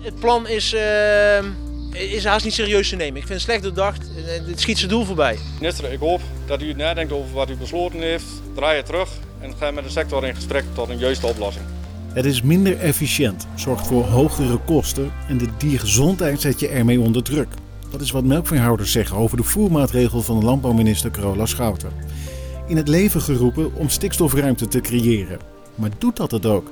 Het plan is, uh, is haast niet serieus te nemen. Ik vind het slecht doordacht. Het schiet zijn doel voorbij. Minister, ik hoop dat u nadenkt over wat u besloten heeft. Draai het terug en ga met de sector in gesprek tot een juiste oplossing. Het is minder efficiënt, zorgt voor hogere kosten en de diergezondheid zet je ermee onder druk. Dat is wat melkveehouders zeggen over de voermaatregel van de landbouwminister Carola Schouten. In het leven geroepen om stikstofruimte te creëren. Maar doet dat het ook?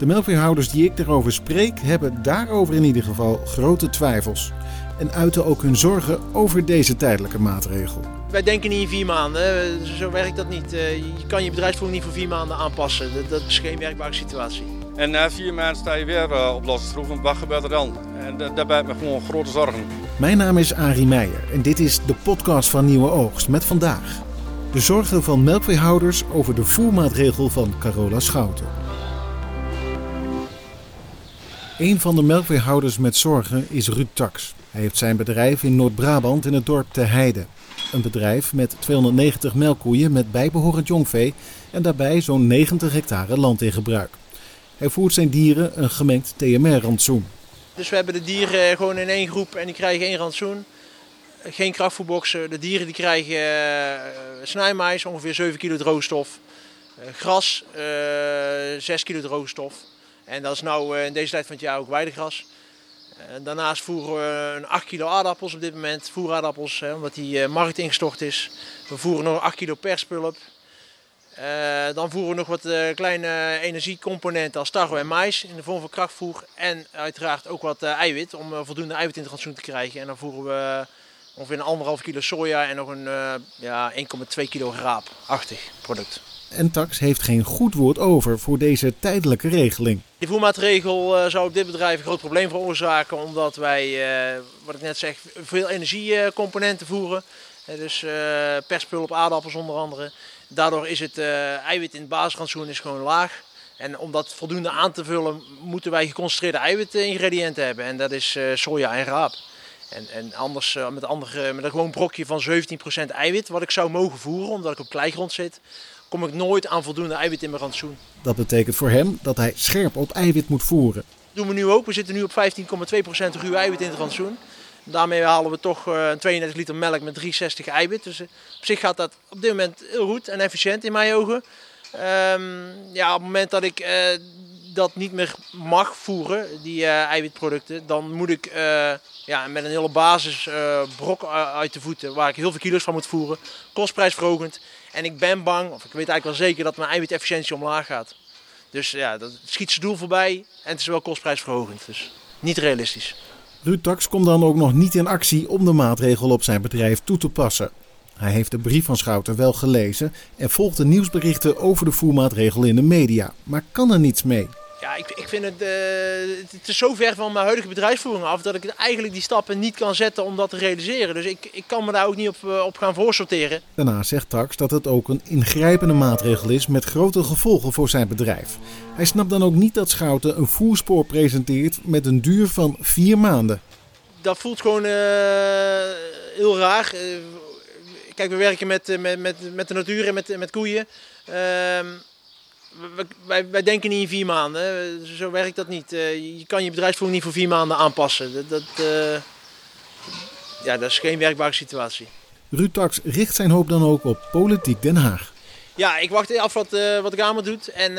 De melkveehouders die ik daarover spreek hebben daarover in ieder geval grote twijfels. En uiten ook hun zorgen over deze tijdelijke maatregel. Wij denken niet in vier maanden, zo werkt dat niet. Eh, je kan je bedrijfsvoering niet voor vier maanden aanpassen. Dat is geen werkbare situatie. En na vier maanden sta je weer eh, op losse schroeven. Wat gebeurt er dan? En daarbij heb ik gewoon grote zorgen. Mijn naam is Arie Meijer en dit is de podcast van Nieuwe Oogst met vandaag. De zorgen van melkveehouders over de voermaatregel van Carola Schouten. Een van de melkveehouders met zorgen is Ruud Tax. Hij heeft zijn bedrijf in Noord-Brabant in het dorp Te Heide. Een bedrijf met 290 melkkoeien met bijbehorend jongvee en daarbij zo'n 90 hectare land in gebruik. Hij voert zijn dieren een gemengd TMR-rantsoen. Dus we hebben de dieren gewoon in één groep en die krijgen één rantsoen. Geen krachtvoerboxen. De dieren die krijgen uh, snijmais, ongeveer 7 kilo droogstof. Uh, gras, uh, eh, 6 kilo droogstof. En dat is nou in deze tijd van het jaar ook weidegras. daarnaast voeren we een 8 kilo aardappels op dit moment, voeraardappels, omdat die markt ingestort is. We voeren nog 8 kilo perspulp. Dan voeren we nog wat kleine energiecomponenten als tarwe en mais in de vorm van krachtvoer. En uiteraard ook wat eiwit om voldoende eiwit in het rantsoen te krijgen. En dan voeren we ongeveer een anderhalf kilo soja en nog een ja, 1,2 kilo raapachtig product. En Tax heeft geen goed woord over voor deze tijdelijke regeling. Die voermaatregel zou op dit bedrijf een groot probleem veroorzaken. Omdat wij, wat ik net zeg, veel energiecomponenten voeren. dus perspul op aardappels onder andere. Daardoor is het eiwit in het basisrantsoen is gewoon laag. En om dat voldoende aan te vullen, moeten wij geconcentreerde eiwitingrediënten hebben. En dat is soja en raap. En, en anders met, andere, met een gewoon brokje van 17% eiwit, wat ik zou mogen voeren, omdat ik op kleigrond zit, kom ik nooit aan voldoende eiwit in mijn rantsoen. Dat betekent voor hem dat hij scherp op eiwit moet voeren. Dat doen we nu ook. We zitten nu op 15,2% ruw eiwit in het rantsoen. Daarmee halen we toch 32 eh, liter melk met 360 eiwit. Dus eh, op zich gaat dat op dit moment heel goed en efficiënt in mijn ogen. Um, ja, op het moment dat ik uh, dat niet meer mag voeren, die uh, eiwitproducten, dan moet ik uh, ja, met een hele basis brok uit de voeten, waar ik heel veel kilo's van moet voeren, kostprijsverhogend. En ik ben bang, of ik weet eigenlijk wel zeker, dat mijn eiwitefficiëntie omlaag gaat. Dus ja, dat schiet zijn doel voorbij en het is wel kostprijsverhogend. Dus niet realistisch. Ruud Tax komt dan ook nog niet in actie om de maatregel op zijn bedrijf toe te passen. Hij heeft de brief van Schouten wel gelezen en volgt de nieuwsberichten over de voermaatregel in de media, maar kan er niets mee. Ja, ik, ik vind het, uh, het is zo ver van mijn huidige bedrijfsvoering af dat ik eigenlijk die stappen niet kan zetten om dat te realiseren. Dus ik, ik kan me daar ook niet op, uh, op gaan voorsorteren. Daarna zegt Tax dat het ook een ingrijpende maatregel is met grote gevolgen voor zijn bedrijf. Hij snapt dan ook niet dat Schouten een voerspoor presenteert met een duur van vier maanden. Dat voelt gewoon uh, heel raar. kijk, we werken met, met, met, met de natuur en met, met koeien. Wij, wij, denken niet in vier maanden. Zo werkt dat niet. Eh, je kan je bedrijfsvoering niet voor vier maanden aanpassen. Dat, dat, uh, ja, dat is geen werkbare situatie. Ruud Tax richt zijn hoop dan ook op politiek Den Haag. Ja, ik wacht af wat, uh, wat de Kamer doet. En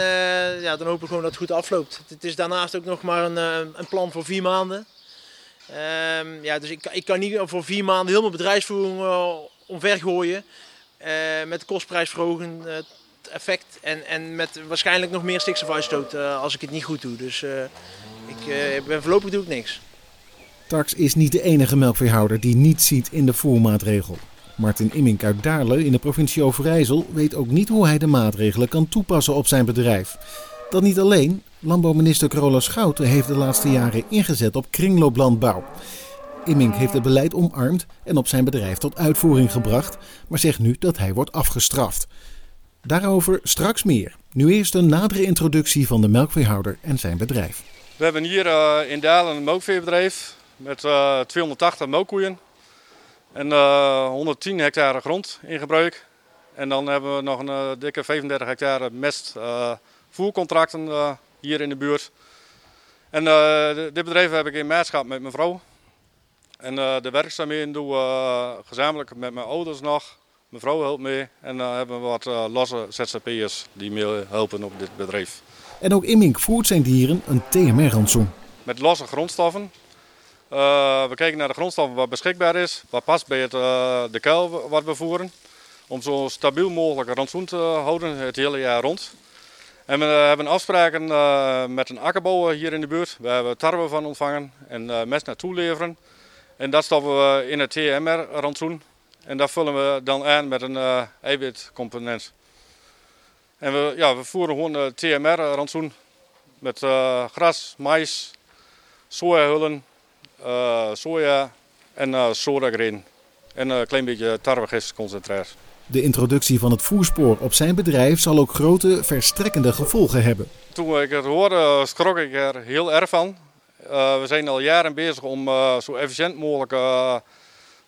ja, dan hoop ik gewoon dat het goed afloopt. Het is daarnaast ook nog maar een, een plan voor vier maanden. Ehm, ja, dus ik, ik kan niet voor vier maanden mijn bedrijfsvoering omvergooien. met de kostprijsverhoging effect. En, en met waarschijnlijk nog meer stikstofuitstoot uh, als ik het niet goed doe. Dus uh, ik uh, ben voorlopig doe ik niks. Tax is niet de enige melkveehouder die niet ziet in de voermaatregel. Martin Immink uit Daarle in de provincie Overijssel weet ook niet hoe hij de maatregelen kan toepassen op zijn bedrijf. Dat niet alleen. Landbouwminister Carola Schouten heeft de laatste jaren ingezet op kringlooplandbouw. Immink heeft het beleid omarmd en op zijn bedrijf tot uitvoering gebracht, maar zegt nu dat hij wordt afgestraft. Daarover straks meer. Nu eerst een nadere introductie van de melkveehouder en zijn bedrijf. We hebben hier uh, in Dalen een melkveebedrijf met uh, 280 melkkoeien en uh, 110 hectare grond in gebruik. En dan hebben we nog een dikke 35 hectare mest voercontracten hier in de buurt. En dit bedrijf heb ik in maatschap met mijn vrouw. En de werkzaamheden we uh, gezamenlijk met mijn ouders nog. Mijn vrouw helpt mee. En dan hebben we wat losse ZZP'ers die mee helpen op dit bedrijf. En ook Immink voert zijn dieren een TMR-rantsoen. Met losse grondstoffen. we kijken naar de grondstoffen wat beschikbaar is. Wat past bij het, de kuil wat we voeren. Om zo stabiel mogelijk een rantsoen te houden het hele jaar rond. En we hebben afspraken uh, met een akkerbouwer hier in de buurt. We hebben tarwe van ontvangen en uh, mes naartoe leveren. En dat stoppen we in het TMR-rantsoen. En dat vullen we dan aan met een uh, eiwitcomponent. En we, ja, we voeren gewoon de TMR-rantsoen met gras, mais, sojahullen, soja en uh, sodagreen. En een klein beetje tarwegistconcentraat. De introductie van het voerspoor op zijn bedrijf zal ook grote verstrekkende gevolgen hebben. Toen ik het hoorde, schrok ik er heel erg van. Uh, we zijn al jaren bezig om uh, zo efficiënt mogelijk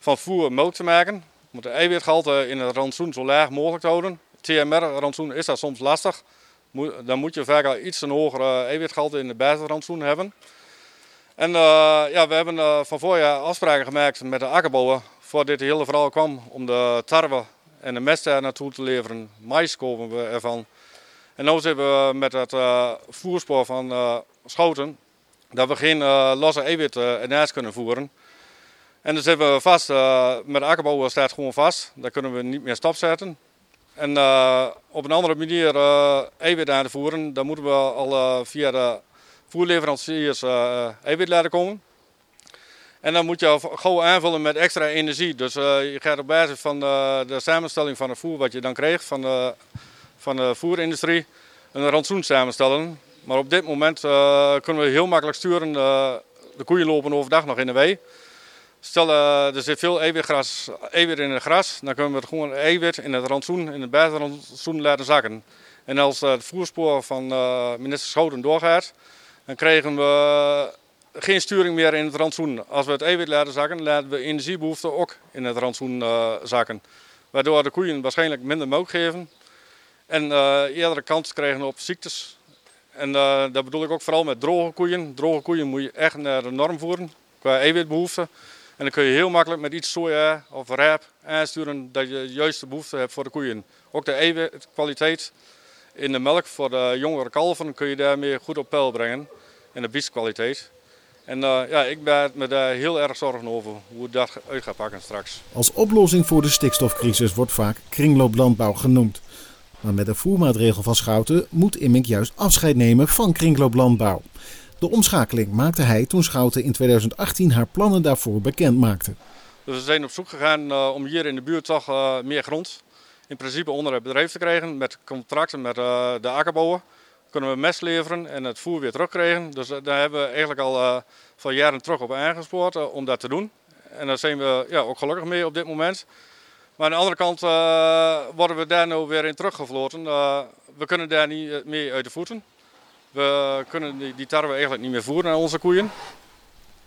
van voer melk te maken. Om de eiwitgehalte in het rantsoen zo laag mogelijk te houden. TMR-rantsoen is dat soms lastig. Dan moet je vaak iets een hogere eiwitgehalte in de basisrantsoen hebben. En ja, we hebben van voorjaar afspraken gemaakt met de akkerbouwer voor dit hele verhaal kwam om de tarwe en de mest daar naartoe te leveren. Mais kopen we ervan. En nu zitten we met het uh, voerspoor van Schoten dat we geen losse eiwit ernaast kunnen voeren. En dan zitten we vast, met de akkerbouw staat gewoon vast. Daar kunnen we niet meer stopzetten. En op een andere manier eiwit aan te voeren, dan moeten we al via de voerleveranciers eiwit laten komen. En dan moet je gauw aanvullen met extra energie. Dus uh, je gaat op basis van de, samenstelling van het voer wat je dan kreeg van de, van de voerindustrie een rantsoen samenstellen. Maar op dit moment uh, kunnen we heel makkelijk sturen. Uh, de koeien lopen overdag nog in de wei. Stel er zit veel eiwitgras, eiwit in het gras, dan kunnen we het gewoon eiwit in het rantsoen, in het basisrantsoen laten zakken. En als het voerspoor van minister Schouten doorgaat, dan krijgen we geen sturing meer in het rantsoen. Als we het eiwit laten zakken, laten we energiebehoeften ook in het rantsoen zakken. Waardoor de koeien waarschijnlijk minder melk geven en eerdere kans krijgen op ziektes. En dat bedoel ik ook vooral met droge koeien. Droge koeien moet je echt naar de norm voeren qua eiwitbehoeften. En dan kun je heel makkelijk met iets soja of rijp aansturen dat je de juiste behoefte hebt voor de koeien. Ook de eiwitkwaliteit in de melk voor de jongere kalven kun je daarmee goed op peil brengen. En de bieskwaliteit. En uh, ja, ik ben me daar heel erg zorgen over hoe dat uit gaat pakken straks. Als oplossing voor de stikstofcrisis wordt vaak kringlooplandbouw genoemd. Maar met de voermaatregel van Schouten moet Immink juist afscheid nemen van kringlooplandbouw. De omschakeling maakte hij toen Schouten in 2018 haar plannen daarvoor bekend maakte. Dus we zijn op zoek gegaan uh, om hier in de buurt toch uh, meer grond in principe onder het bedrijf te krijgen met contracten met uh, de akkerbouwer kunnen we mes leveren en het voer weer terugkrijgen. Dus eh, daar hebben we eigenlijk al van jaren terug op aangespoord om dat te doen. En daar zijn we ja, ook gelukkig mee op dit moment. Maar aan de andere kant worden we daar nu weer in teruggevloten. we kunnen daar niet mee uit de voeten. We kunnen die, die tarwe eigenlijk niet meer voeren aan onze koeien.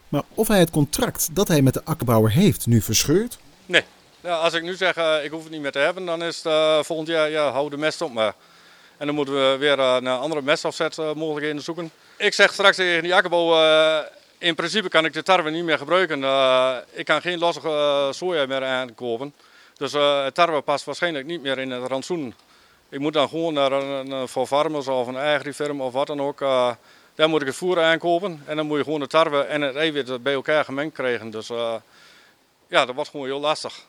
Maar of hij het contract dat hij met de akkerbouwer heeft nu verscheurt? Nee. Ja, als ik nu zeg ik hoef het niet meer te hebben, dan is het volgend jaar ja, hou de mest op maar. En dan moeten we weer eh, naar andere mestafzetmogelijkheden zoeken. Ik zeg straks tegen die akkerbouw, eh, in principe kan ik de tarwe niet meer gebruiken. Eh, ik kan geen losse soja meer aankopen. Dus het tarwe past waarschijnlijk niet meer in het rantsoen. Ik moet dan gewoon naar een, een voor farmers of een agrifirm of wat dan ook. daar moet ik het voer aankopen. En dan moet je gewoon de tarwe en het eiwit bij elkaar gemengd krijgen. Dus ja, dat wordt gewoon heel lastig.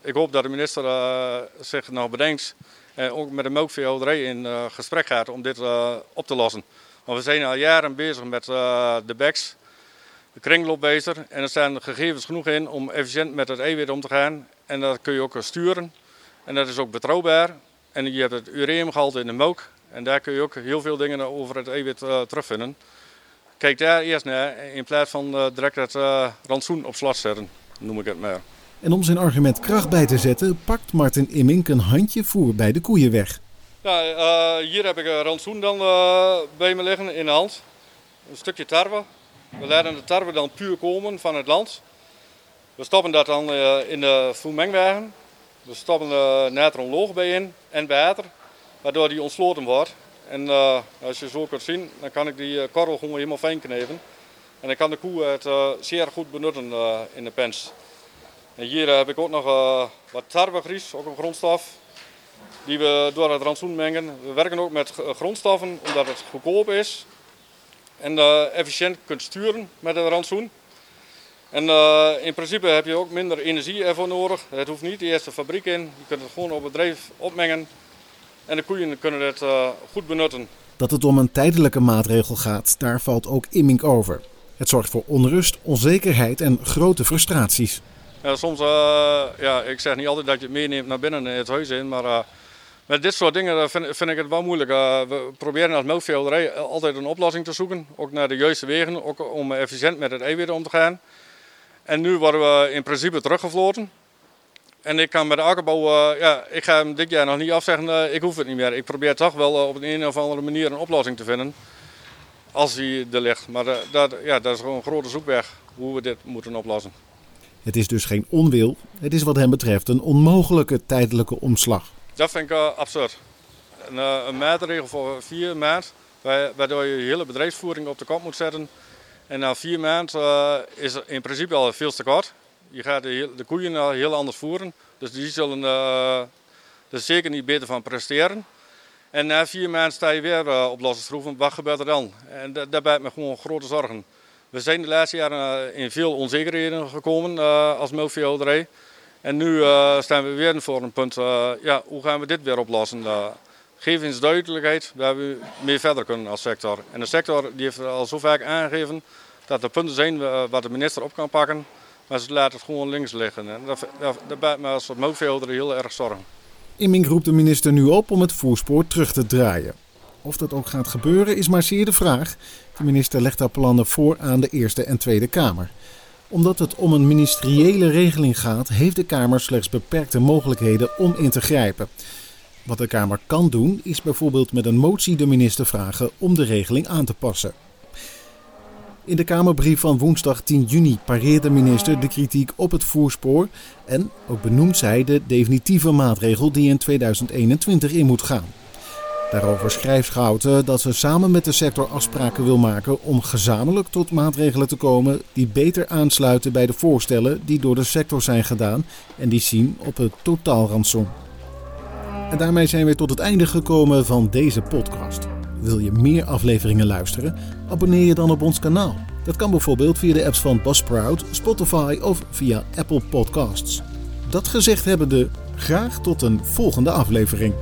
Ik hoop dat de minister zich nog bedenkt en ook met de melkveehouderij in gesprek gaat om dit op te lossen. Want we zijn al jaren bezig met de BEX, de kringloopbeester. En er staan gegevens genoeg in om efficiënt met het eiwit om te gaan. En dat kun je ook sturen. En dat is ook betrouwbaar. En je hebt het ureumgehalte in de melk. En daar kun je ook heel veel dingen over het eiwit terugvinden. Kijk daar eerst naar in plaats van direct het rantsoen op slot zetten, noem ik het maar. En om zijn argument kracht bij te zetten, pakt Martin Immink een handje voer bij de koeien weg. Ja, uh, hier heb ik een rantsoen dan uh, bij me liggen in de hand. Een stukje tarwe. We laten de tarwe dan puur komen van het land. We stoppen dat dan uh, in de voermengwagen. We stoppen de natronloog bij in en water, waardoor die ontsloten wordt. En als je zo kunt zien, dan kan ik die korrel gewoon helemaal fijn kneven. En dan kan de koe het zeer goed benutten in de pens. En hier heb ik ook nog wat tarwegries, ook een grondstof die we door het rantsoen mengen. We werken ook met grondstoffen omdat het goedkoop is en efficiënt kunt sturen met het rantsoen. En uh, in principe heb je ook minder energie ervoor nodig. Het hoeft niet de eerste fabriek in. Je kunt het gewoon op het bedrijf opmengen. En de koeien kunnen het uh, goed benutten. Dat het om een tijdelijke maatregel gaat, daar valt ook Immink over. Het zorgt voor onrust, onzekerheid en grote frustraties. Ja, soms, uh, ja, ik zeg niet altijd dat je het meeneemt naar binnen het huis in, maar met dit soort dingen vind, vind ik het wel moeilijk. we proberen als melkveehouderij altijd een oplossing te zoeken, ook naar de juiste wegen, ook om efficiënt met het eiwit om te gaan. En nu worden we in principe teruggefloten. En ik kan met de akkerbouw, uh, ja, ik ga hem dit jaar nog niet afzeggen, uh, ik hoef het niet meer. Ik probeer toch wel uh, op een, een of andere manier een oplossing te vinden. Als die er ligt. Maar dat, ja, dat is gewoon een grote zoekweg hoe we dit moeten oplossen. Het is dus geen onwil, het is wat hem betreft een onmogelijke tijdelijke omslag. Dat vind ik absurd. Een, een maatregel voor vier maanden, waardoor je je hele bedrijfsvoering op de kop moet zetten en na vier maanden uh, is er in principe al veel te kort. Je gaat de, de koeien al heel anders voeren. Dus die zullen uh, er zeker niet beter van presteren. En na vier maanden sta je weer uh, op losse schroeven. Wat gebeurt er dan? En daar ben ik me gewoon grote zorgen. We zijn de laatste jaren in veel onzekerheden gekomen als melkveehouderij. En nu staan we weer voor een punt, ja, hoe gaan we dit weer oplossen? Geef eens duidelijkheid waar we mee verder kunnen als sector. En de sector die heeft al zo vaak aangegeven dat er punten zijn eh, waar de minister op kan pakken. Maar ze laten het gewoon links liggen. En dat, dat, dat baat me als heel erg zorgen. Imming roept de minister nu op om het voerspoor terug te draaien. Of dat ook gaat gebeuren is maar zeer de vraag. De minister legt daar plannen voor aan de Eerste en Tweede Kamer. Omdat het om een ministeriële regeling gaat, heeft de Kamer slechts beperkte mogelijkheden om in te grijpen. Wat de Kamer kan doen, is bijvoorbeeld met een motie de minister vragen om de regeling aan te passen. In de Kamerbrief van woensdag 10 juni pareert de minister de kritiek op het voerspoor en ook benoemt zij de definitieve maatregel die in 2021 in moet gaan. Daarover schrijft Schouten dat ze samen met de sector afspraken wil maken om gezamenlijk tot maatregelen te komen die beter aansluiten bij de voorstellen die door de sector zijn gedaan en die zien op het totaalrantsoen. En daarmee zijn we tot het einde gekomen van deze podcast. Wil je meer afleveringen luisteren? Abonneer je dan op ons kanaal. Dat kan bijvoorbeeld via de apps van Buzzsprout, Spotify of via Apple Podcasts. Dat gezegd hebbende, graag tot een volgende aflevering.